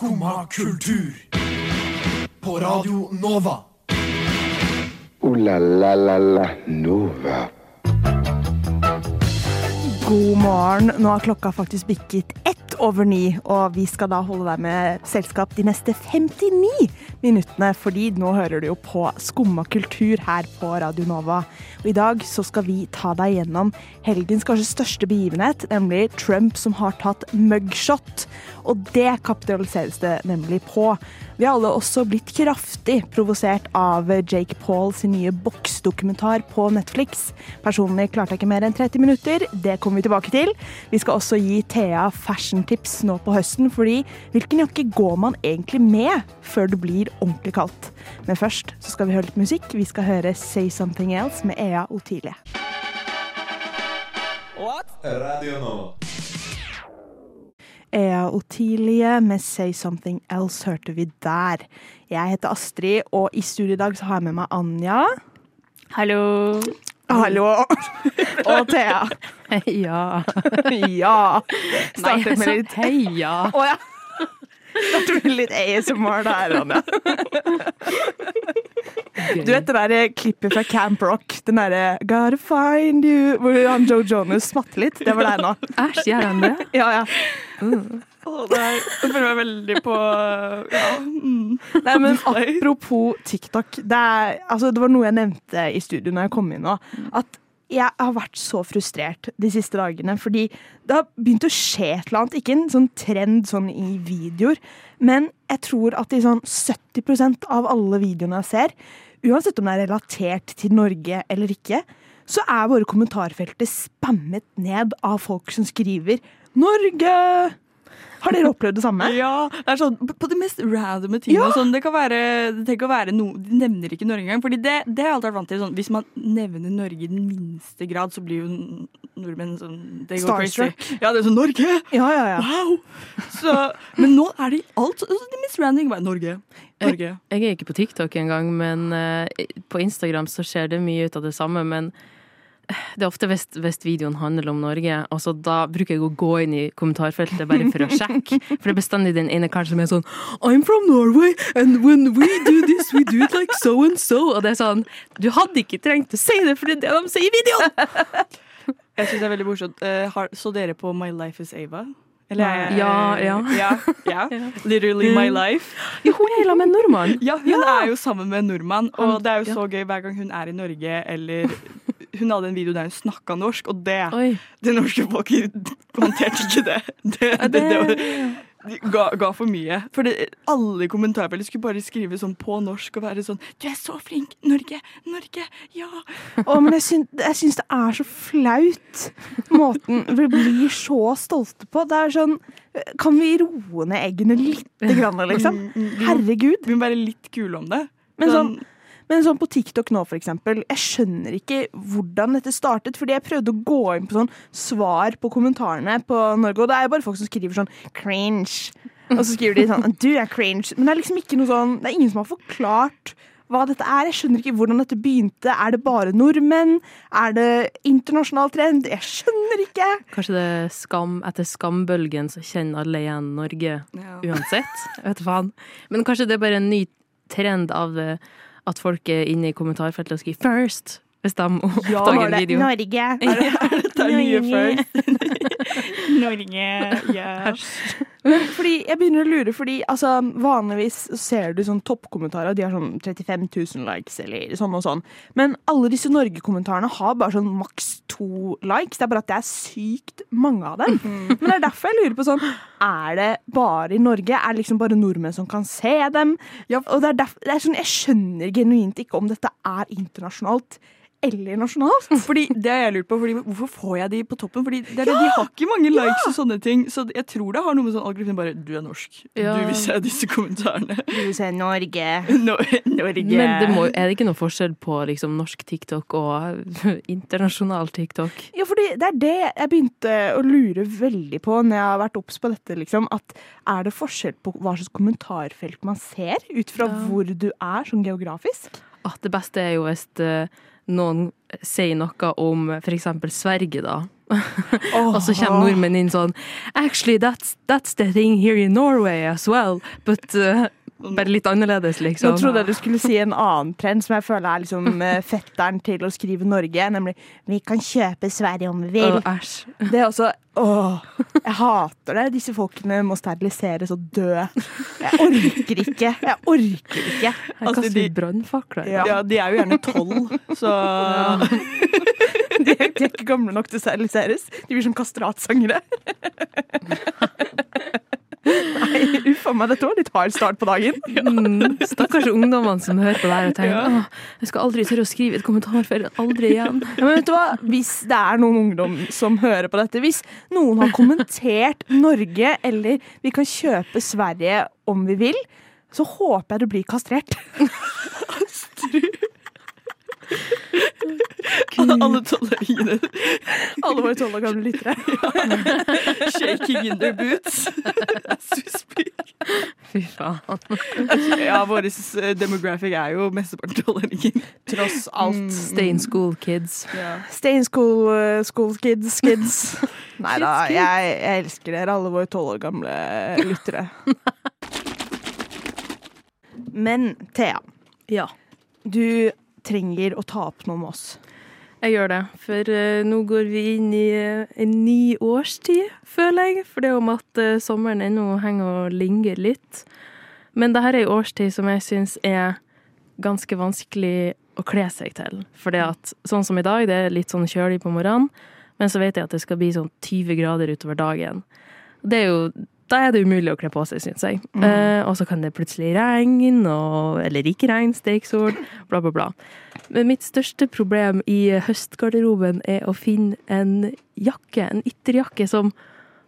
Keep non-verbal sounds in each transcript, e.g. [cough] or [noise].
Skumma kultur. På Radio Nova. O-la-la-la-la Nova. God morgen. Nå har klokka faktisk bikket over ni, og vi skal da holde deg med selskap de neste 59 minuttene, fordi nå hører du jo på Skumma kultur her på Radio Nova. Og i dag så skal vi ta deg gjennom helgens kanskje største begivenhet, nemlig Trump som har tatt mugshot. Og det kapitaliseres det nemlig på. Vi har alle også blitt kraftig provosert av Jake Paul sin nye boksdokumentar på Netflix. Personlig klarte jeg ikke mer enn 30 minutter. Det kommer vi tilbake til. Vi skal også gi Thea fashion-tips nå på høsten, fordi hvilken jakke går man egentlig med før det blir ordentlig kaldt? Men først så skal vi høre litt musikk. Vi skal høre Say Something Else med Ea Otilie. Radio Nova. Ea Otilie med Say Something Else hørte vi der. Jeg heter Astrid, og i studio i dag så har jeg med meg Anja. Hallo. Hallo. [laughs] Og Thea. Heia. Ja. [laughs] Startet med litt heia. Å ja. [laughs] Startet med litt ASMR der, Anja. Du vet det der klippet fra Camp Rock? Den derre 'Gotta find you' Hvor han Joe Jonas smatter litt. Det var deg nå. Æsj, gjør han det? Ja, ja. Mm. er, jeg føler meg veldig på ja, mm. Nei, men apropos TikTok. Det, er, altså, det var noe jeg nevnte i studio når jeg kom inn nå. At jeg har vært så frustrert de siste dagene. Fordi det har begynt å skje et eller annet. Ikke en sånn trend sånn i videoer, men jeg tror at i sånn 70% av alle videoene jeg ser, uansett om det er relatert til Norge eller ikke, så er våre kommentarfeltet spammet ned av folk som skriver 'Norge'. Har dere opplevd det samme? [laughs] Ja, det er sånn på de mest randomme tingene. Ja. Sånn, det kan være, det kan være noe De nevner ikke Norge engang. Fordi det, det har jeg alltid vært vant til. Sånn, hvis man nevner Norge i den minste grad, så blir jo nordmenn sånn they go crazy. Ja, det er sånn Norge! Ja, ja, ja. Wow! Så, men nå er det alt altså, De mest random bare Norge. Norge. Jeg er ikke på TikTok engang, men uh, på Instagram så skjer det mye ut av det samme. Men det er ofte hvis, hvis videoen handler om Norge, altså da bruker jeg å gå inn i kommentarfeltet bare for å sjekke. For det er bestandig den ene karen som er sånn I'm from Norway, and when we do this, we do it like so and so. Og det er sånn Du hadde ikke trengt å si det, for det er det de sier i videoen! [laughs] Jeg syns det er veldig morsomt. Eh, så dere på My Life is Ava? Eller er- Ja, ja. ja, ja. [laughs] Literally my life. Jo, hun er sammen med en nordmann. Ja, hun er jo sammen med en nordmann, og det er jo så gøy hver gang hun er i Norge, eller Hun hadde en video der hun snakka norsk, og det Oi. Det norske folket håndterte ikke det. [laughs] Det, det, det, ga, ga for mye. For det, alle i kommentarfeltet skulle bare skrive sånn på norsk og være sånn Du er så flink! Norge! Norge! Ja! Å, men jeg syns, jeg syns det er så flaut, måten vi blir så stolte på. Det er sånn Kan vi roe ned eggene lite grann, liksom? Herregud. Vi må være litt kule om det. Men sånn, men sånn på TikTok nå, for eksempel. Jeg skjønner ikke hvordan dette startet, fordi jeg prøvde å gå inn på sånn svar på kommentarene på Norge, og det er jo bare folk som skriver sånn 'cringe'. Og så skriver de sånn 'du er cringe'. Men det er liksom ikke noe sånn Det er ingen som har forklart hva dette er. Jeg skjønner ikke hvordan dette begynte. Er det bare nordmenn? Er det internasjonal trend? Jeg skjønner ikke. Kanskje det er skam etter skambølgen så kjenner alle igjen Norge Ja. uansett. Jeg [laughs] vet faen. Men kanskje det er bare en ny trend av det, at folk er inne i kommentarfeltet og skriver 'first' hvis de [laughs] oppdager en video. Norge. [laughs] Det [laughs] er mye first. Norge, ja. Men fordi, jeg begynner å lure, fordi altså, vanligvis ser du sånn toppkommentarer, de har sånn 35 000 likes eller sånn og sånn. Men alle disse Norge-kommentarene har bare sånn maks to likes. Det er bare at det er sykt mange av dem. Men det er derfor jeg lurer på sånn Er det bare i Norge? Er det liksom bare nordmenn som kan se dem? Og det er derfor, det er sånn, Jeg skjønner genuint ikke om dette er internasjonalt eller nasjonalt. Fordi [laughs] Det har jeg lurt på, fordi hvorfor får jeg de på toppen? Fordi det er ja! De har ikke mange likes og sånne ting. Så jeg tror det har noe med sånn algoritmen bare Du er norsk. Ja. Du vil se disse kommentarene. Du vil se Norge. [laughs] No, Norge. Men det må, er det ikke noe forskjell på liksom, norsk TikTok og [laughs] internasjonal TikTok? Ja, fordi det er det jeg begynte å lure veldig på når jeg har vært obs på dette. liksom, at Er det forskjell på hva slags kommentarfelt man ser, ut fra hvor du er sånn geografisk? At det beste er jo hvis eh, noen sier noe om f.eks. Sverige, da. [laughs] Og så kommer nordmenn inn sånn Actually, that's, that's the thing here in Norway as well. But uh, bare litt annerledes, liksom. Nå trodde jeg du skulle si en annen trend som jeg føler er liksom eh, fetteren til å skrive Norge, nemlig 'Vi kan kjøpe Sverige om vi vil'. Åh, Æsj. Det er også Åh, jeg hater det. Disse folkene må steriliseres og dø. Jeg orker ikke. Jeg orker ikke. Her Altså, kaster de- brannfakler. Ja. Ja, de er jo gjerne tolv, så [laughs] De er, de er ikke gamle nok til å steriliseres. De blir som kastratsangere. [laughs] Nei, uff a meg, dette var litt hard start på dagen. [laughs] Mm, stakkars ungdommene som hører på deg og tenker ja. jeg skal aldri tørre å skrive et kommentarfelt. Aldri igjen. Ja, men vet du hva? Hvis det er noen ungdom som hører på dette, hvis noen har kommentert Norge eller vi kan kjøpe Sverige om vi vil, så håper jeg du blir kastrert. [laughs] alle tolvåringene Alle våre tolv år gamle lyttere. [laughs] shaking in their boots. Fy faen. Ja, vår eh, demographic er jo mesteparten tolvåringer. Tross alt. Stay in school, kids. Stay in school, uh, school kids, kids. [laughs] Nei da, jeg, jeg elsker dere, alle våre tolv år gamle lyttere. [laughs] Men Thea, Ja. du trenger å ta opp noe med oss. Jeg gjør det, for eh, nå går vi inn i eh, en ny årstid, føler jeg. For det er om at eh, sommeren ennå henger og linger litt. Men det her er en årstid som jeg syns er ganske vanskelig å kle seg til. For det at, sånn som i dag, det er litt sånn kjølig på morgenen, men så vet jeg at det skal bli sånn 20 grader utover dagen. Det er jo da er det umulig å kle på seg, syns jeg. Eh, og så kan det plutselig regne, og, eller ikke regne, steksol, bla, bla, bla. Men mitt største problem i høstgarderoben er å finne en jakke, en ytterjakke som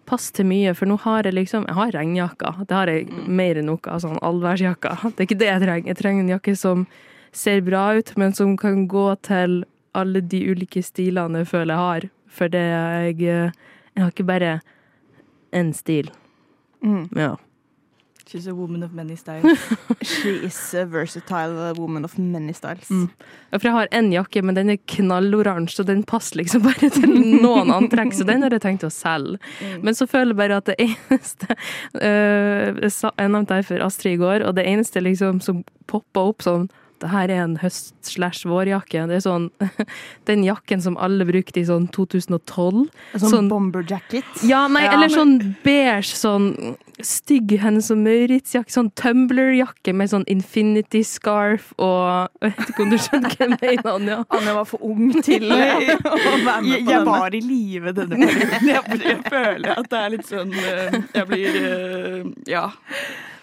passer til mye. For nå har jeg liksom Jeg har regnjakka. Det har jeg mer enn noe. Sånn allværsjakka. Det er ikke det jeg trenger. Jeg trenger en jakke som ser bra ut, men som kan gå til alle de ulike stilene jeg føler jeg har. For det jeg Jeg har ikke bare én stil. Mm. Ja. She's a woman of many styles. [laughs] She is a versatile woman of many styles. Mm. Ja, For jeg har én jakke, men den er knalloransje, så den passer liksom bare til noen antrekk. Så den har jeg tenkt å selge. Men så føler jeg bare at det eneste [laughs] uh, jeg nevnte det for Astrid i går, og det eneste liksom som poppa opp sånn det her er en høst-slash-vårjakke. Det er sånn [laughs] den jakken som alle brukte i sånn 2012. Sånn, Sånn- bomber jacket. Ja, nei, Ja. eller sånn beige, sånn stygg Hennes og Maurits-jakke. Sånn Tumbler-jakke med sånn infinity scarf og [laughs] Jeg vet ikke om du skjønner hva jeg mener, Anja? Anja var for ung til å [laughs] være med på Jeg, jeg denne. var i live denne perioden. Jeg, jeg føler at det er litt sånn eh, Jeg blir eh, Ja.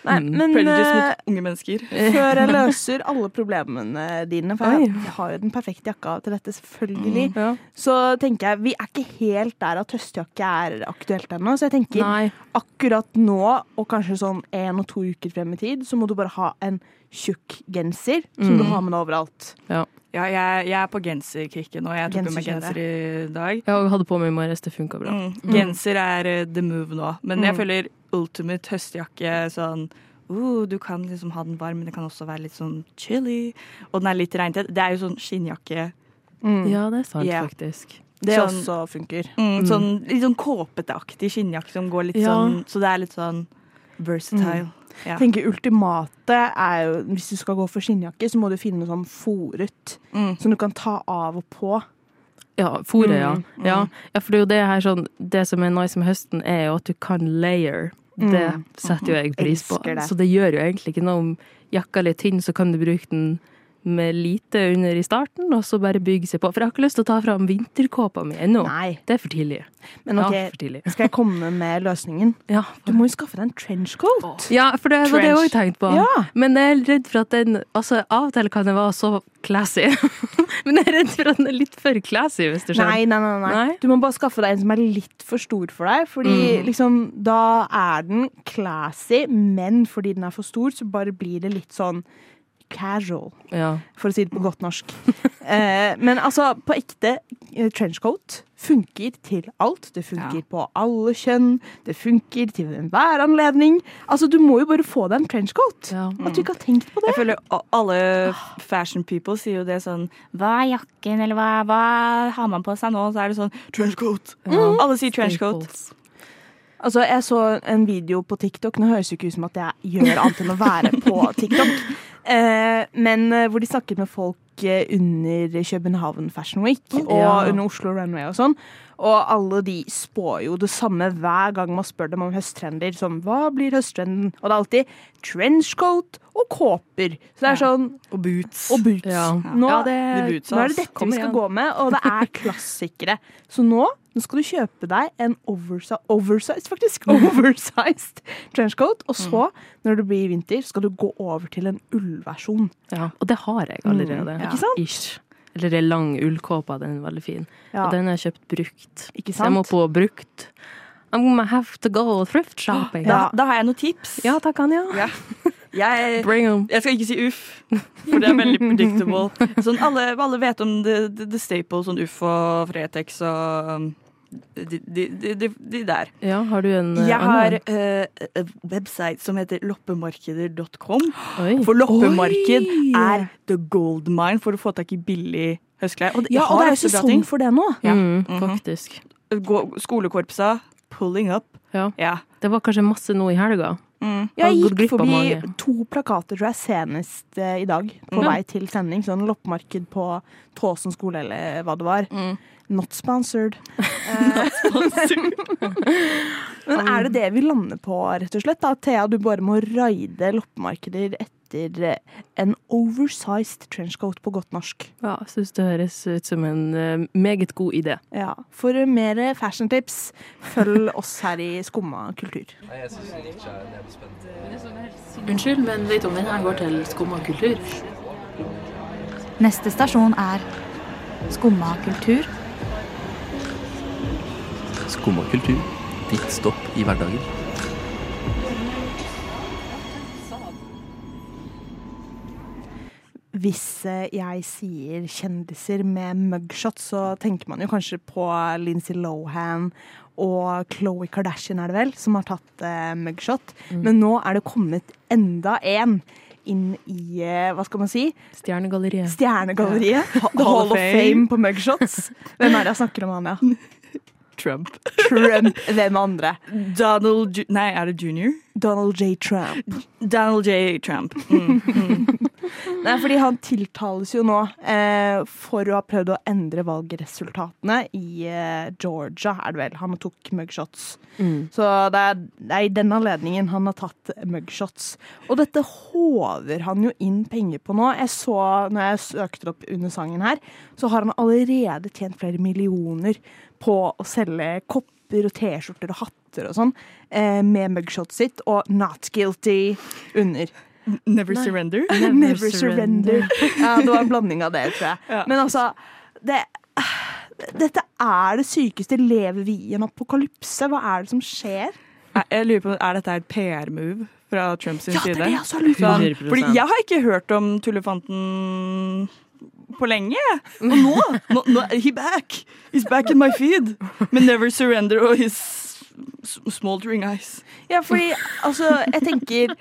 Nei, men Prejudice eh, mot unge mennesker. [laughs] før jeg løser alle problemene dine, for jeg, jeg har jo den perfekte jakka til dette, selvfølgelig, Ja. så tenker jeg vi er ikke helt der at høstjakke er aktuelt ennå. Så jeg tenker Nei. akkurat nå, og kanskje sånn en og to uker frem i tid, så må du bare ha en tjukk genser som du Mm. har med deg overalt. Ja, jeg, jeg er på genserkicket nå. Jeg tok på meg genser i dag. Jeg hadde på meg i morges, det funka bra. Mm. Genser er eh, the move nå. Men jeg føler ultimate høstjakke sånn uh, Du kan liksom ha den varm, men det kan også være litt sånn chilly. Og den er litt regntett. Det er jo sånn skinnjakke. Ja, det er sant, yeah. faktisk. Det Sånn- også funker. Mm, Sånn litt sånn kåpeteaktig skinnjakke som går litt Ja. sånn Så det er litt sånn versatile. Ja. Jeg tenker Ultimate er jo Hvis du skal gå for skinnjakke, så må du finne noe sånn foret Mm. som du kan ta av og på. Ja, fôret, ja. Mm, ja. Ja, for det er jo det her sånn Det som er nice med høsten, er jo at du kan layer. Det Mm. setter jo jeg pris på. Det. Så det gjør jo egentlig ikke noe om jakka er litt tynn, så kan du bruke den med lite under i starten, og så bare bygge seg på. For jeg har ikke lyst til å ta fram vinterkåpa mi ennå. Det er for tidlig. Men ok, Ja, tidlig. skal jeg komme med løsningen? [laughs] Ja, Du må jo skaffe deg en trenchcoat. ja for det var det jeg òg tenkte på. Ja. Men jeg er redd for at den Altså, av og til kan den være så classy. [laughs] Men jeg er redd for at den er litt for classy, hvis du skjønner. Nei, nei, nei, nei. Du må bare skaffe deg en som er litt for stor for deg. Fordi Mm. liksom, da er den classy, men fordi den er for stor, så bare blir det litt sånn casual, Ja. for å si det på godt norsk. [laughs] Eh, men altså, på ekte, eh, trenchcoat funker til alt. Det funker Ja. på alle kjønn. Det funker til enhver anledning. Altså, du må jo bare få deg en trenchcoat. Ja. At du ikke har tenkt på det. Jeg føler alle fashion people sier jo det sånn Hva er jakken, eller hva, hva har man på seg nå? Så er det sånn trenchcoat. Ja. Alle sier trenchcoat. Altså, Jeg så en video på TikTok. Nå høres det ikke ut som at jeg gjør annet enn å være på [laughs] TikTok. Eh, men eh, hvor de snakket med folk eh, under København Fashion Week og Ja. under Oslo Runway og sånn. Og alle de spår jo det samme hver gang man spør dem om høsttrender. Som hva blir høsttrenden? Og det er alltid trenchcoat og kåper. Så det er Ja. sånn Og boots. Og boots. Ja. Nå, Ja, det- de nå er det dette vi skal gå med, og det er [laughs] klassikere. Så nå, nå skal du kjøpe deg en [laughs] oversized, oversized, faktisk, oversized trenchcoat. Og så, når det blir vinter, skal du gå over til en ullversjon. Ja. Og det har jeg allerede. Mm, ikke sant? Ish. Eller ei lang ullkåpe. Den er veldig fin. Ja, Og den har jeg kjøpt brukt. ikke Så jeg må på brukt. I'm gonna have to go thrift shopping. [gasps] Da, da har jeg noen tips. Ja, takk, Anja. Ja. [laughs] Jeg, jeg skal ikke si uff, for det er veldig predictable. Sånn, alle, alle vet om the, the, the Staple, sånn uff og Fretex og um, de, de, de, de, de der. Ja, har du en eh, Jeg har eh, en website som heter loppemarkeder.com. For loppemarked Oi! er the gold mine for å få tak i billig høstklær. Og Ja, og det er jo sesong for det nå. Ja. Mm, faktisk. faktisk. -hmm. Skolekorpsa, pulling up. Ja. Ja. Det var kanskje masse nå i helga. Mm. Jeg gikk forbi mange. to plakater tror jeg, senest eh, i dag, på Mm. vei til sending. Sånn loppemarked på Tåsen skole, eller hva det var. Mm. Not sponsored. [laughs] Eh, [laughs] Men er det det vi lander på, rett og slett? Da? Thea, du bare må raide loppemarkeder etter eh, en oversized trenchcoat på godt norsk. Ja, jeg syns det høres ut som en eh, meget god idé. Ja. For mer fashiontips, følg oss her i Skumma kultur. Unnskyld, men vet du om her går til Skumma kultur? Neste stasjon er Skumma kultur. Skumma kultur. Ditt stopp i hverdagen. Hvis eh, jeg sier kjendiser med mugshot, så tenker man jo kanskje på Lindsay Lohan og Khloe Kardashian, er det vel, som har tatt mugshot. mugshot. Men nå er det kommet enda en inn i, eh, hva skal man si, Stjernegalleriet. Stjernegalleriet. The [laughs] Hall of Fame på mugshots. Hvem er det jeg snakker om, Anja? [laughs] Trump. Trump. Hvem andre? Donald Ju Nei, er det junior? Donald J. Trump. Donald J. Trump. Mm. Nei, fordi han tiltales jo nå eh, for å ha prøvd å endre valgresultatene i eh, Georgia, er det vel. Han tok mugshots. Mm. Så det er, det er i den anledningen han har tatt mugshots. Og dette håver han jo inn penger på nå. Jeg så, når jeg søkte opp under sangen her, så har han allerede tjent flere millioner på å selge kopper og T-skjorter og hatter og sånn eh, med mugshotet sitt, og 'not guilty' under. Never surrender. Never, surrender. [laughs] Ja, det var en blanding av det, tror jeg. Ja. Men altså, det, dette er det sykeste. Lever vi i en apokalypse? Hva er det som skjer? Jeg, lurer på, Er dette et PR-move fra Trumps Ja, det er det jeg også lurer på. fordi jeg har ikke hørt om tullefanten på lenge. Og nå, nå, nå He back! He's back in my feed. Med Never Surrender og his smoldering eyes. Ja, fordi altså, jeg tenker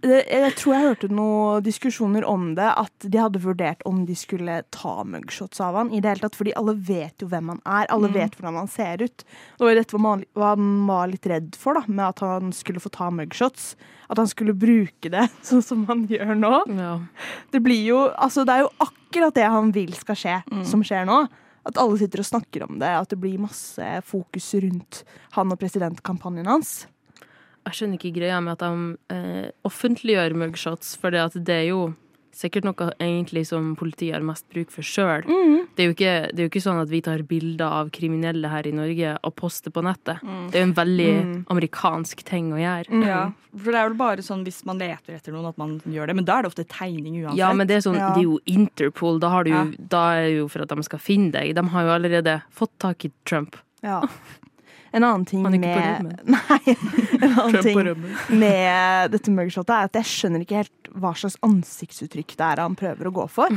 Jeg tror jeg hørte noen diskusjoner om det, at de hadde vurdert om de skulle ta mugshots av han. i det hele tatt, Fordi alle vet jo hvem han er, alle vet hvordan han ser ut. Dette var man- hva han var litt redd for, da, med at han skulle få ta mugshots. At han skulle bruke det [laughs] sånn som han gjør nå. Ja. Det blir jo, altså det er jo akkurat det han vil skal skje, som skjer nå. At alle sitter og snakker om det, at det blir masse fokus rundt han og presidentkampanjen hans. Jeg skjønner ikke greia med at de eh, offentliggjør mugshots, for det, er jo sikkert noe egentlig som politiet har mest bruk for sjøl. Det, er jo ikke- det er jo ikke sånn at vi tar bilder av kriminelle her i Norge og poster på nettet. Det er jo en veldig amerikansk ting å gjøre. Ja, for det er vel bare sånn hvis man leter etter noen at man gjør det. Men da er det ofte tegning uansett. Ja, men det er, sånn, Ja. det er jo Interpol. Da, har du, Ja. da er det jo for at de skal finne deg. De har jo allerede fått tak i Trump. Ja. [laughs] En annen ting med [laughs] Nei, en annen ting med dette mugshotet er at jeg skjønner ikke helt hva slags ansiktsuttrykk det er han prøver å gå for.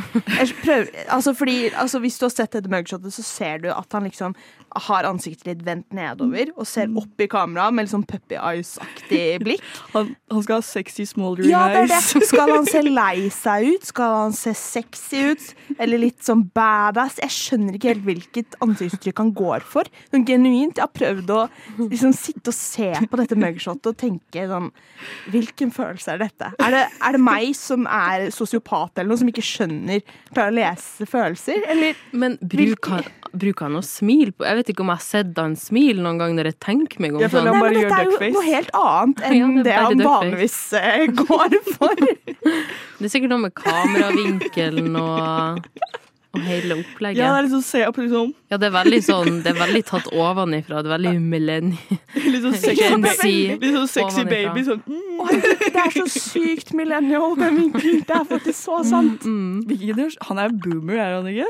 Prøver, altså fordi, altså Hvis du har sett dette mugshotet, så ser du at han liksom har ansiktet litt vendt nedover og ser opp i kamera med litt sånn puppy eyes-aktig blikk. Han, han skal ha sexy smoldering Ja, det er det. [laughs] Skal han se lei seg ut? Skal han se sexy ut? Eller litt sånn badass? Jeg skjønner ikke helt hvilket ansiktsuttrykk han går for. Sånn genuint. Jeg har prøvd å liksom sitte og se på dette mugshotet og tenke sånn Hvilken følelse er dette? Er det, er det meg som er sosiopat eller noe, som ikke skjønner Klarer å lese følelser? Eller Men bruker han, bruker han å smile på Jeg vet ikke om jeg har sett han smile noen gang når jeg tenker meg om. Jeg føler sånn. han Nei, bare gjør dette er jo noe helt annet enn Ja, det det, han vanligvis eh, går for. [laughs] Det er sikkert noe med kameravinkelen og, og hele opplegget. Ja, det er liksom se opp liksom det er veldig sånn Det er veldig tatt ovenifra. Det er veldig millennium. [laughs] Litt sånn sexy, baby, litt sånn sexy baby. Sånn, mm. Å, det er så sykt millennial, den vinkelen. Det er faktisk så sant. Mm, mm. Han er boomer, er han ikke?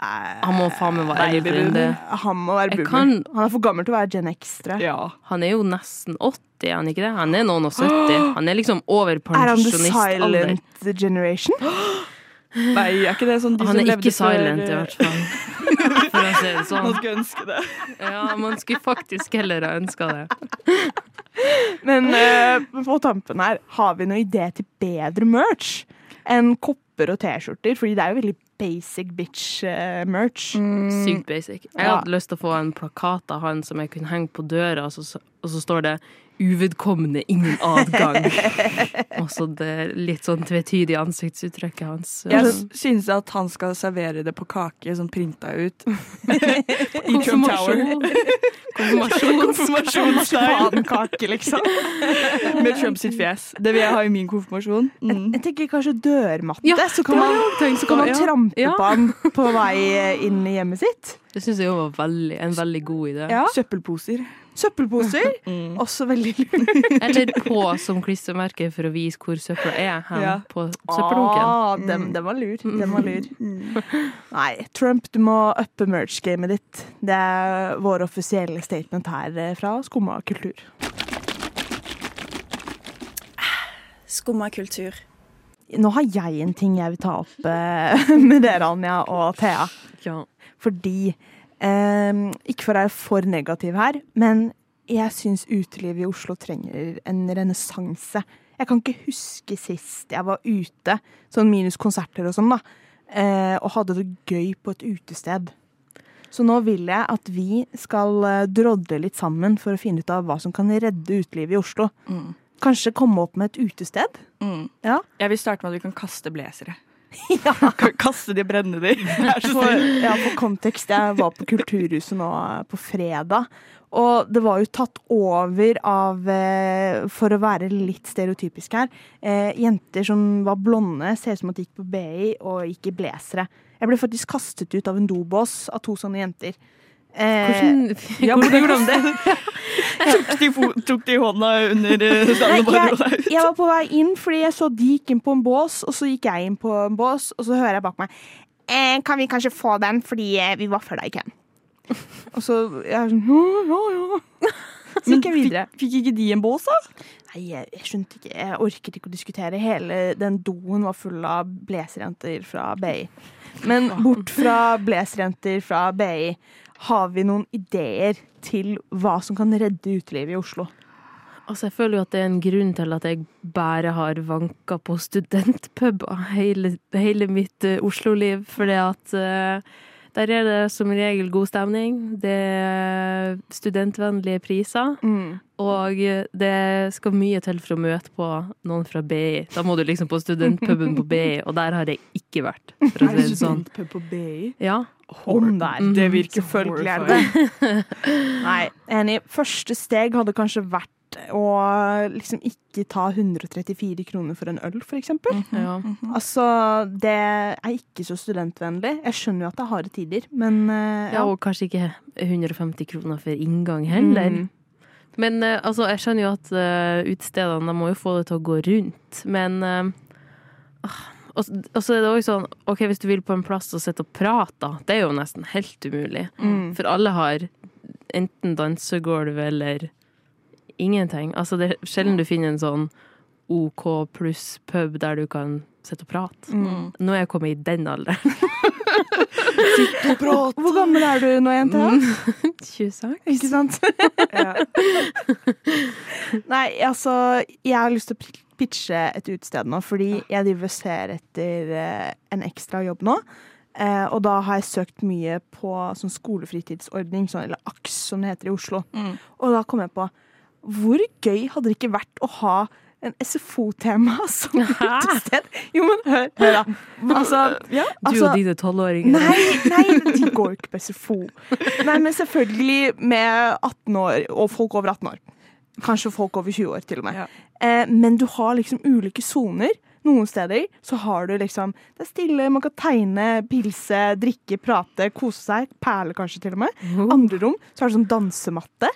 Han må faen meg være eldre enn det. Han må være boomer. kan- Han er for gammel til å være Gen X. Ja. Han er jo nesten 80, er han ikke det? Han er noen og 70. [gasps] Han er liksom over Er han the pensjonistalder. silent generation? [gasps] Nei, er ikke det sånn de Han som er levde ikke silent, i hvert fall. [laughs] For å si det Man sånn. skulle ønske det. Ja, man skulle faktisk heller ha ønska det. Men uh, på tampen her, har vi noen idé til bedre merch enn kopper og T-skjorter? Fordi det er jo veldig basic bitch-merch. Sykt basic. Jeg Ja. hadde lyst til å få en plakat av han som jeg kunne henge på døra, og så, og så står det 'uvedkommende, ingen adgang'. Også det litt sånn tvetydige ansiktsuttrykket hans. Jeg synes at han skal servere det på kake, sånn printa ut. [laughs] I Trump Tower. Konfirmasjon. Konfirmasjonsstein liksom. med Trump sitt fjes. Det vil jeg ha i min konfirmasjon. Mm. Jeg tenker kanskje dørmatte, Ja, så kan man, så kan man Ja. trampe Ja. på han på vei inn i hjemmet sitt. Det syns jeg jo var veldig, en veldig god idé. Ja. Søppelposer. Søppelposer, [laughs] Mm. også veldig lurt. Eller på som klistremerke for å vise hvor søpla er hen Ja. på søppeldunken. Ah, den, den var lur. Den var lur. [laughs] Nei, Trump, du må uppe merch-gamet ditt. Det er vår offisielle statement her eh, fra Skumma kultur. Skumma kultur. Nå har jeg en ting jeg vil ta opp eh, [laughs] med dere, Anja og Thea. Ja. Fordi eh, Ikke for å være for negativ her, men jeg syns utelivet i Oslo trenger en renessanse. Jeg kan ikke huske sist jeg var ute, sånn minus konserter og sånn, da, eh, og hadde det gøy på et utested. Så nå vil jeg at vi skal eh, drodle litt sammen for å finne ut av hva som kan redde utelivet i Oslo. Mm. Kanskje komme opp med et utested? Mm. Ja. Jeg vil starte med at vi kan kaste blazere. [laughs] Kan Kaste de og brenne de. [laughs] For, ja, for kontekst, jeg var på Kulturhuset nå eh, på fredag. Og det var jo tatt over av, eh, for å være litt stereotypisk her, eh, jenter som var blonde, ser ut som at de gikk på BI og gikk i blazere. Jeg ble faktisk kastet ut av en dobås av to sånne jenter. Eh, Hvordan, [laughs] Ja, hvordan gjorde de det? [laughs] tok, de fo tok de hånda under eh, og bare dro deg ut. jeg var på vei inn fordi jeg så de gikk inn på en bås, og så gikk jeg inn på en bås, og så hører jeg bak meg eh, Kan vi kanskje få den fordi eh, vi var før deg i køen? [laughs] Og så jeg sånn Ja, ja, ja. Så gikk jeg videre. Fikk, fikk ikke de en bås, da? Nei, jeg, jeg skjønte ikke. Jeg orket ikke å diskutere. Hele den doen var full av blazerjenter fra BI. Men bort fra blazerjenter fra BI, har vi noen ideer til hva som kan redde utelivet i Oslo? Altså, jeg føler jo at det er en grunn til at jeg bare har vanka på studentpuber hele, hele mitt uh, Oslo-liv. Fordi at uh, der er det som regel god stemning. Det er studentvennlige priser. Og eh, det skal mye til for å møte på noen fra BI. Da må du liksom på studentpuben på BI, og der har jeg ikke vært. For å si det [laughs] sånn. Studentpub på BI? Ja. Om der. Mm. Det virker følgelig. [laughs] er. Nei, enig. Første steg hadde kanskje vært å liksom ikke ta 134 kroner for en øl, for eksempel. ja. Altså, det er ikke så studentvennlig. Jeg skjønner jo at det er harde tider, men eh, Ja, og kanskje ikke 150 kroner for inngang heller. Mm. Men eh, altså, jeg skjønner jo at uh, utestedene de må jo få det til å gå rundt, men ah, og, og så er det også sånn OK, hvis du vil på en plass og sitte og prate, da, det er jo nesten helt umulig. Mm. For alle har enten dansegulv eller ingenting. Altså, det er sjelden du finner en sånn OK pluss pub der du kan sitte og prate. Mm. Nå er jeg kommet i den alderen. [laughs] Hvor gammel er du nå, jente? [laughs] 26. Ikke sant? [laughs] Nei, altså, jeg har lyst til å pitche et utested nå, fordi jeg driver og ser etter eh, en ekstra jobb nå. Eh, og da har jeg søkt mye på sånn skolefritidsordning, sånn, eller AKS som det heter i Oslo. Mm. Og da kom jeg på hvor gøy hadde det ikke vært å ha en SFO-tema [laughs] som utested? Jo, men hør, hør da. Altså, ja, Du altså, og dine tolvåringer. Nei, nei, de går jo ikke på SFO. Nei, men selvfølgelig med 18 år, og folk over 18 år. Kanskje folk over 20 år, til og med. Eh, men du har liksom ulike soner. Noen steder så har du liksom Det er stille, man kan tegne, pilse, drikke, prate, kose seg. Perle kanskje, til og med. Andre rom så er det sånn dansematte.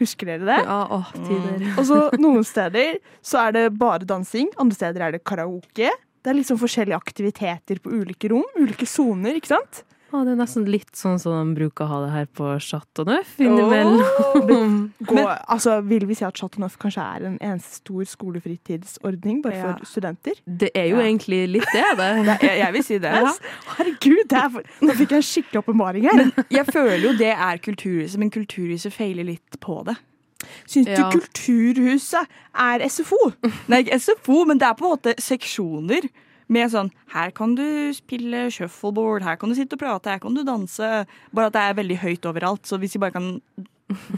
Husker dere det? Ja, åh, tider. Og så noen steder så er det bare dansing, andre steder er det karaoke. Det er liksom forskjellige aktiviteter på ulike rom, ulike soner, ikke sant? Å, det er nesten litt sånn som de bruker å ha det her på Chateauneuf innimellom. Oh, men, [laughs] altså, vil vi si at Chateauneuf kanskje er en eneste stor skolefritidsordning bare Ja. for studenter? Det er jo egentlig litt det, det. [laughs] Jeg, jeg vil si det. Ja. Herregud, det er for, nå fikk jeg en skikkelig åpenbaring her. Men jeg [laughs] føler jo det er Kulturhuset, men Kulturhuset feiler litt på det. Syns Ja. du Kulturhuset er SFO? Nei, ikke SFO, men det er på en måte seksjoner. Med sånn Her kan du spille shuffleboard, her kan du sitte og prate, her kan du danse. Bare at det er veldig høyt overalt. Så hvis vi bare kan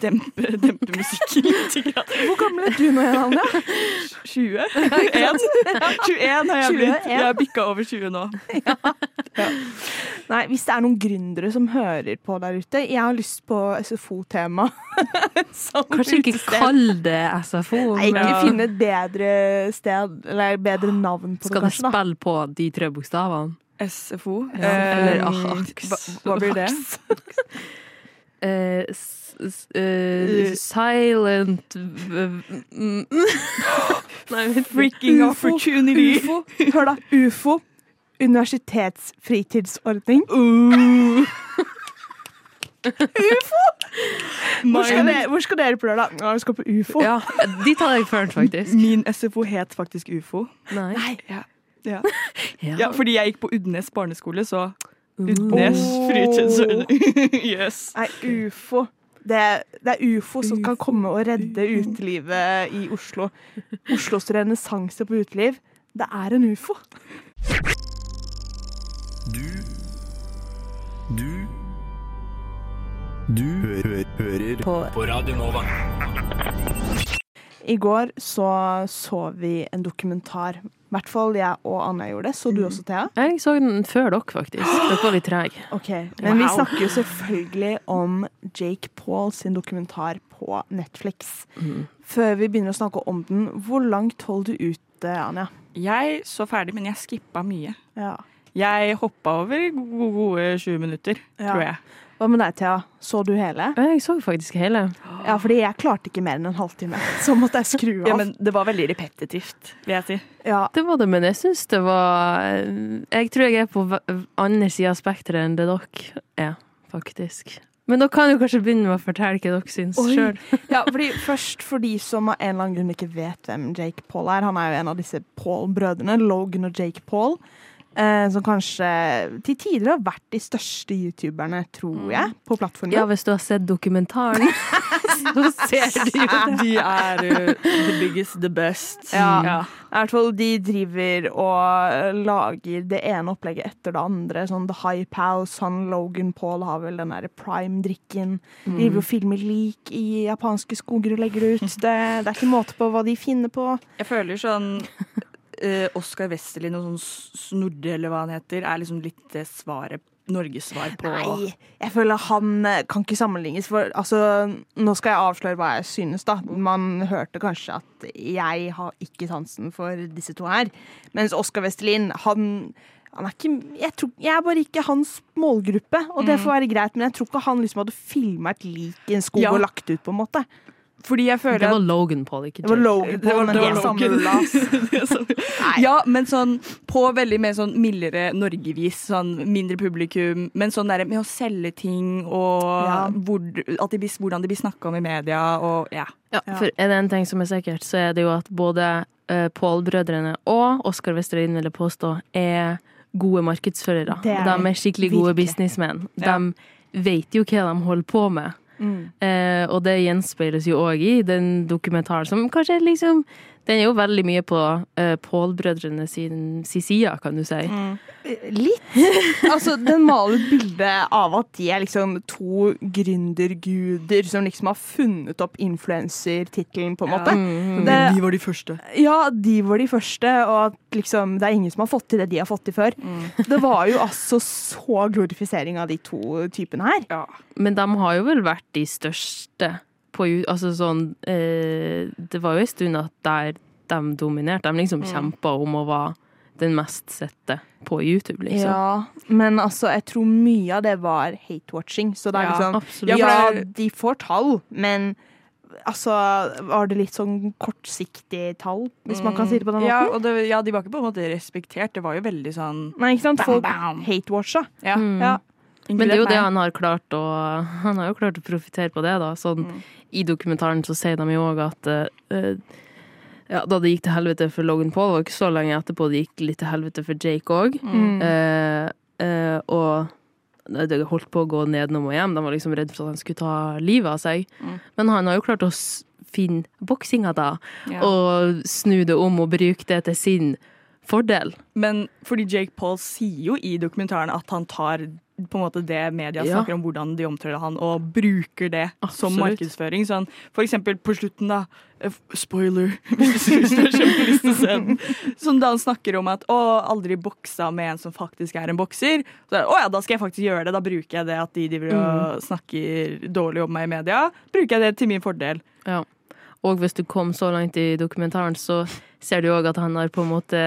dempe, dempe musikken litt. [laughs] Hvor gammel er du nå igjen, Anja? 20? 21? 21 har jeg blitt. Jeg har bikka over 20 nå. Nei, hvis det er noen gründere som hører på der ute, jeg har lyst på SFO-tema. [laughs] Kanskje ikke kall det SFO. Nei, ikke finne et bedre sted, eller bedre navn på Skal det, kanskje. da. spille på de tre bokstavene? SFO. Ja, eller Eh, AKS. Hva, hva blir det? Eh, s, eh, silent mm. [laughs] Nei. Freaking UFO. opportunity. UFO. Hør da. UFO. Universitetsfritidsordning. UFO! Hvor skal, dere, hvor skal dere på lørdag? Ja, vi skal på UFO. Ja, de tar jeg først, faktisk. Min SFO het faktisk UFO. Nei. Ja. [laughs] Ja. Ja. ja, fordi jeg gikk på Udnes barneskole, så Udnes fritidsordning. [laughs] yes. Nei, ufo. Det, det er ufo som kan komme og redde utelivet i Oslo. Oslos renessanse på uteliv. Det er en ufo. Du Du Du hø hører på. på Radio Nova. I går så så vi en dokumentar. I hvert fall jeg og Anja gjorde det. Så du også, Thea? Jeg så den før dere, faktisk. Dere var litt trege. [gasps] Ok, Men vi snakker jo selvfølgelig om Jake Paul sin dokumentar på Netflix. Før vi begynner å snakke om den, hvor langt holder du ute, Anja? Jeg så ferdig, men jeg skippa mye. Ja. Jeg hoppa over gode, gode 20 minutter, Ja. tror jeg. Hva med deg, Thea? Så du hele? Jeg så faktisk hele. Ja, fordi jeg klarte ikke mer enn en halvtime. [laughs] Så måtte jeg skru av. Ja, men det var veldig repetitivt, vil jeg si. Ja, Det var det, men jeg syns det var Jeg tror jeg er på andre sida av spekteret enn det dere er, faktisk. Men dere kan jo kanskje begynne med å fortelle hva dere syns sjøl. [laughs] Ja, fordi først for de som av en eller annen grunn ikke vet hvem Jake Paul er. Han er jo en av disse Paul-brødrene, Logan og Jake Paul. Eh, som kanskje til tider har vært de største youtuberne, tror jeg, på plattformen. Ja, hvis du har sett dokumentaren, [laughs] så ser du jo det. De er jo the biggest, the best. Ja. I hvert fall de driver og lager det ene opplegget etter det andre. Sånn The High Pals, han Logan Paul har vel den derre prime-drikken. Mm. Driver og filmer lik i japanske skoger og legger det ut. Det, det er ikke måte på hva de finner på. Jeg føler sånn uh, Oskar Westerlin og sånn Snorre, eller hva han heter, er liksom litt det svaret Norges svar på Nei, jeg føler han eh, kan ikke sammenlignes. For altså, nå skal jeg avsløre hva jeg synes, da. Man hørte kanskje at jeg har ikke sansen for disse to her. Mens Oskar Westerlin, han han er ikke, jeg, tror, jeg er bare ikke hans målgruppe, og det får være greit, men jeg tror ikke han liksom hadde filma et lik i en skog Ja. og lagt ut, på en måte. Fordi jeg føler Det var Logan Paul, ikke Det var Logan Paul, men det var samme Logan. ulla, ass. [laughs] Det er så- ja, men sånn på veldig mer sånn mildere Norgevis, sånn mindre publikum, men sånn der med å selge ting og Ja. hvor, at de blir, hvordan de blir snakka om i media og ja. Ja, for er det en ting som er sikkert, så er det jo at både uh, Pål-brødrene og Oskar Westerlin, vil jeg påstå, er gode markedsførere. Er de er skikkelig gode businessmen. Ja. De vet jo hva de holder på med. Mm. Eh, og det gjenspeiles jo òg i den dokumentaren, som kanskje liksom Den er jo veldig mye på uh, Pål-brødrene sin, sin side, kan du si. Litt. Altså, den maler bildet av at de er liksom to gründerguder som liksom har funnet opp influensertittelen, på en måte. Mm. Det, De var de første. ja, de var de første, og at liksom, det er ingen som har fått til det de har fått til før. Det var jo altså så glorifisering av de to typene her. Ja. Men de har jo vel vært de største på Altså sånn eh, Det var jo en stund at der de dominerte. De liksom kjempa om å være den mest sette på YouTube, liksom. Ja, men altså, jeg tror mye av det var hate-watching. Så det er Ja, liksom absolutt. Ja, Ja, de får tall, men altså Var det litt sånn kortsiktig tall, hvis man kan si det på den måten? Ja, og det, ja, de var ikke på en måte respektert. Det var jo veldig sånn Nei, ikke sant? Folk hate-watcha. Ja. Mm. Ja. Men det er jo det han har klart å [laughs] Han har jo klart å profitere på det, da. Sånn, Mm. I dokumentaren så sier de jo òg at uh, ja, da det gikk til helvete for Logan Paul, var det ikke så lenge etterpå det gikk litt til helvete for Jake òg. Mm. Uh, uh, og det holdt på å gå nedenom og hjem. De var liksom redd for at han skulle ta livet av seg. Mm. Men han har jo klart å finne boksinga, da, Ja. og snu det om og bruke det til sin fordel. Men fordi Jake Paul sier jo i dokumentaren at han tar på en måte det media Ja. snakker om hvordan de omtaler han, og bruker det som markedsføring. Sånn, for eksempel på slutten, da. Spoiler, [laughs] hvis du har kjempelyst til å se den. Som da han snakker om at å, aldri boksa med en som faktisk er en bokser. Så å ja, da skal jeg faktisk gjøre det. Da bruker jeg det at de driver og snakker dårlig om meg i media. Bruker jeg det til min fordel. Ja. Og hvis du kom så langt i dokumentaren, så ser du òg at han har på en måte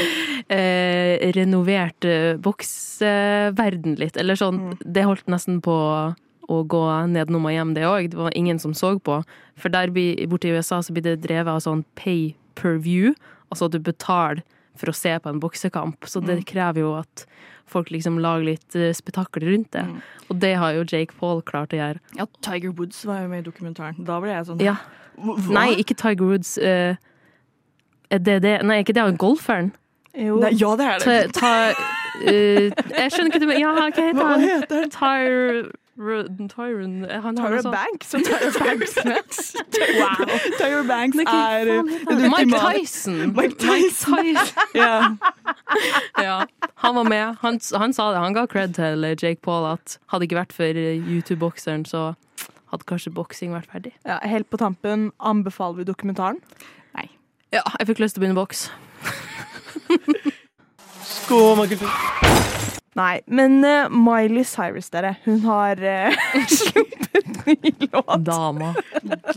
[laughs] eh, renovert eh, boksverden litt. Eller sånn, det holdt nesten på å gå nedenom og hjem, det òg. Det var ingen som så på. For der borte i USA så blir det drevet av sånn pay per view, altså at du betaler for å se på en boksekamp. Så det krever jo at folk liksom lager litt eh, spetakkel rundt det. Og det har jo Jake Paul klart å gjøre. Ja, Tiger Woods var jo med i dokumentaren. Da ble jeg sånn Ja. Hva? Nei, ikke Tiger Woods. Uh, er det det? Nei, ikke det han golferen? Jo. Nei, ja, det er det. Ta, ta, uh, jeg skjønner ikke du Ja, hva heter Hva han? heter han? Tyre... Tyron Han har Tyra. Banks og Tyra [laughs] Banks. wow. Tyra Banks er den han? Mike ultimate- Tyson. Mike Tyson. Tyson. [laughs] Ja. Ja, han var med. Han, han sa det. Han ga cred til eh, Jake Paul at hadde ikke vært for YouTube-bokseren, så hadde kanskje boksing vært ferdig. Ja, helt på tampen, anbefaler vi dokumentaren? Nei. Ja, jeg fikk lyst til å begynne boks. [laughs] Nei, men uh, Miley Cyrus, dere, hun har uh, [laughs] sluppet ny låt. Dama.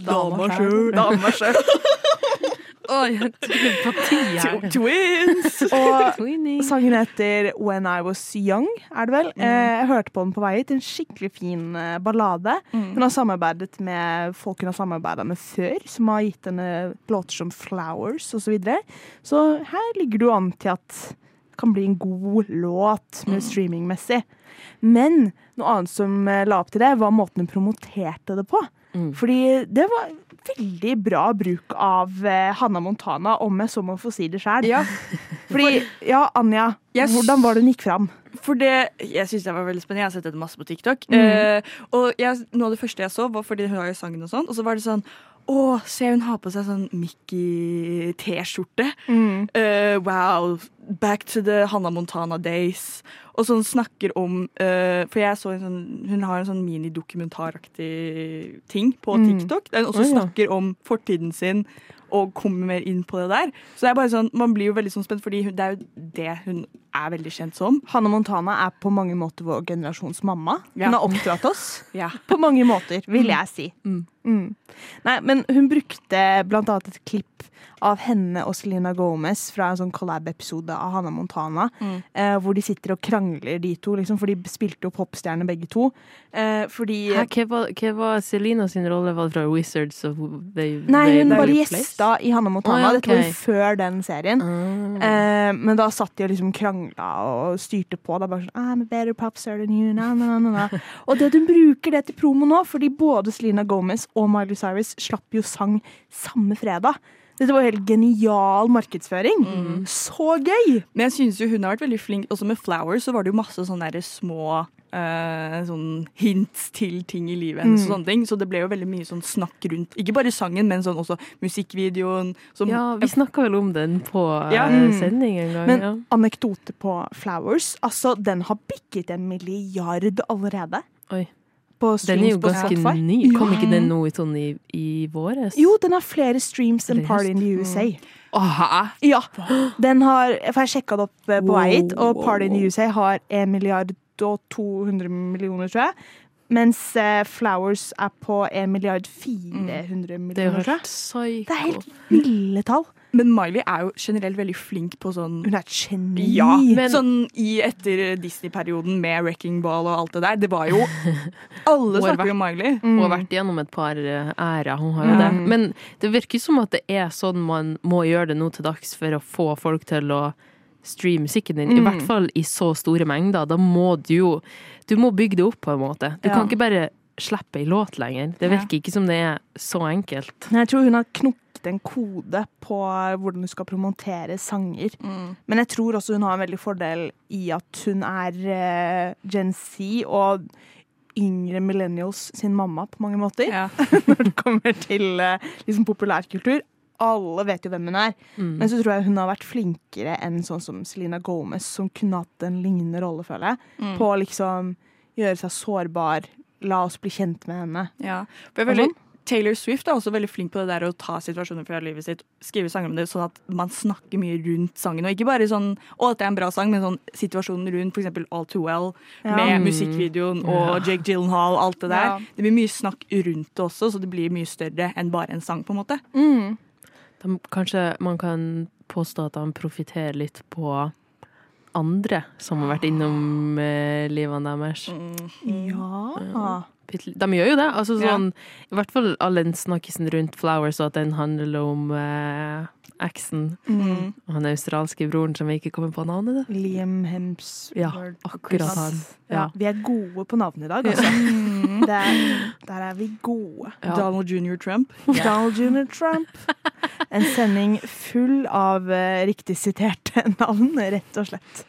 Dama sjøl. Dama sjøl. [laughs] Oi, telepati her. Twins! [laughs] Og Twinning. sangen heter When I Was Young, er det vel? Eh, jeg hørte på den på vei hit. En skikkelig fin eh, ballade. Hun har samarbeidet med folk hun har samarbeidet med før, som har gitt henne låter som Flowers osv. Så, videre. så her ligger jo an til at det kan bli en god låt med streamingmessig. Men noe annet som eh, la opp til det, var måten hun promoterte det på. Mm. Fordi det var veldig bra bruk av eh, Hanna Montana, om jeg så må få si det sjøl. Ja, [laughs] Fordi, ja, Anja, yes. hvordan var det hun gikk fram? for det Jeg syns det var veldig spennende. Jeg har sett dette masse på TikTok. Mm. Eh, og jeg, noe av det første jeg så, var fordi hun har jo sangen og sånn, og så var det sånn å, se hun har på seg sånn Mickey-T-skjorte. Eh, wow. Back to the Hannah Montana days. Og sånn snakker om uh, For jeg så en sånn Hun har en sånn minidokumentaraktig ting på Mm. TikTok. Mm. Den også ja. snakker om fortiden sin og kommer mer inn på det der. Så det er bare sånn, man blir jo veldig sånn spent, fordi det er jo det hun er veldig kjent som. Hanne Montana er på mange måter vår generasjons mamma. Ja. Hun har oppdratt oss. [laughs] Ja. På mange måter, vil jeg si. Mm. Mm. Nei, men hun brukte blant annet et klipp klipp av henne og Selena Gomez fra en sånn collab-episode av Hannah Montana. Eh, hvor de sitter og krangler, de to, liksom, for de spilte jo popstjerner begge to. Eh, fordi Hæ, hva, var, hva var Selena sin rolle? Var det fra Wizards of they, Nei, they hun bare Waverly gjesta i Hannah Montana. Oh, ja, Dette var jo før den serien. Mm. Eh, men da satt de og liksom krangla og styrte på. Da bare sånn I'm a better popstar than you. Na, na, na, na. [laughs] Og det hun bruker det til promo nå, fordi både Selena Gomez og Miley Cyrus slapp jo sang samme fredag. Dette var helt genial markedsføring. Så gøy! Men jeg synes jo hun har vært veldig flink. Også med Flowers så var det jo masse sånne der små uh, sånn hints til ting i livet hennes. Mm. og sånne ting. Så det ble jo veldig mye sånn snakk rundt. Ikke bare sangen, men sånn også musikkvideoen. Som, Ja, vi snakka vel om den på Ja. eh, Mm. sending en gang. Men ja. anekdote på Flowers. Altså, den har bikket en milliard allerede. Oi. Den er jo ganske ny. Kom ikke den nå i, sånn i, i våres? Jo, den har flere streams enn Party in the USA. Aha. Ja, den har For jeg sjekka det opp eh, på Wow, vei hit, og Party in the. USA har 1 milliard og 200 millioner, tror jeg. Mens uh, Flowers er på 1 milliard 400 Det er jo millioner, tror jeg. Det er helt ville tall. Men Miley er jo generelt veldig flink på sånn Hun er et geni. Ja, Men- sånn i etter Disney-perioden med Wrecking Ball og alt det der. Det var jo [laughs] Alle snakker om Miley. Hun har vært gjennom et par eh, ærer, hun har jo Ja. det. Men det virker som at det er sånn man må gjøre det nå til dags for å få folk til å streame musikken din. I Mm. hvert fall i så store mengder. Da må du jo Du må bygge det opp på en måte. Du Ja. kan ikke bare slippe ei låt lenger. Det virker ikke som det er så enkelt. Nei, Jeg tror hun har knukket en kode på hvordan du skal promotere sanger. Men jeg tror også hun har en veldig fordel i at hun er uh, Gen Z og yngre millennials sin mamma på mange måter. Ja. [laughs] Når det kommer til uh, liksom populærkultur. Alle vet jo hvem hun er. Mm. Men så tror jeg hun har vært flinkere enn sånn som Selena Gomez, som kunne hatt en lignende rolle, føler jeg. Mm. På å liksom gjøre seg sårbar. La oss bli kjent med henne. Ja. For jeg er veldig, sånn. Taylor Swift er også veldig flink på det der å ta situasjoner fra livet sitt, skrive sanger om det, sånn at man snakker mye rundt sangen. Og ikke bare sånn 'Å, dette er en bra sang', men sånn situasjonen rundt, f.eks. All Too Well, Ja. med Mm. musikkvideoen og Jake Gyllenhaal, alt det der. Ja. Det blir mye snakk rundt det også, så det blir mye større enn bare en sang, på en måte. Mm. De, kanskje man kan påstå at han profitterer litt på andre som har vært innom eh, livene deres. Ja. Bitte- De gjør jo det. Altså Ja. sånn, I hvert fall all den snakkisen rundt Flowers, og at den handler om eh, eksen Mm. og han australske broren som vi ikke kommer på navnet. til. Liam Hemsworth. Ja, akkurat han. Ja, Ja. vi er gode på navn i dag, altså. Det er, der er vi gode. Ja. Donald jr. Trump. [laughs] Donald Jr. Trump. En sending full av eh, riktig siterte [laughs] navn, rett og slett.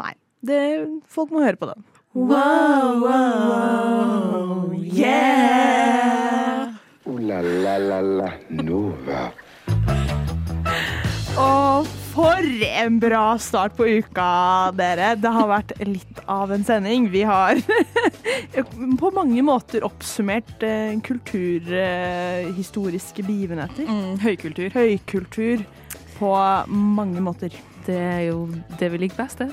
Nei, det, folk må høre på den. Wow, wow, yeah! Ooh la la la la Nova. Og for en bra start på uka, dere. Det har vært litt av en sending. Vi har [laughs] på mange måter oppsummert eh, kulturhistoriske begivenheter. Mm, høykultur. Høykultur på mange måter. Det er jo det vi liker best, det.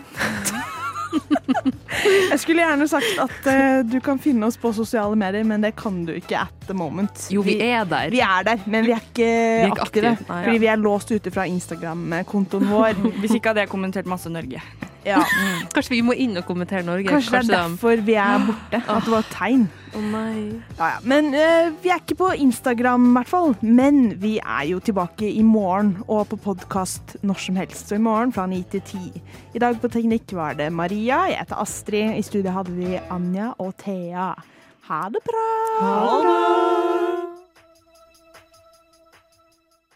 [laughs] Jeg skulle gjerne sagt at uh, du kan finne oss på sosiale medier, men det kan du ikke at the moment. Jo, vi er der. Vi er der, men vi er ikke, er ikke aktive. aktive, nei. fordi vi er låst ute fra Instagram-kontoen vår. [laughs] Hvis ikke hadde jeg kommentert masse Norge. Ja. [laughs] Kanskje vi må inn og kommentere Norge. Kanskje det er de- derfor vi er borte. At det var et tegn. Oh, nei. Ja, ja. Men uh, vi er ikke på Instagram, i hvert fall. Men vi er jo tilbake i morgen og på podkast når som helst. Så i morgen fra ni til ti. I dag på Teknikk var det Maria, jeg heter Astrid. I studio hadde vi Anja og Thea. Ha det bra! Ha det!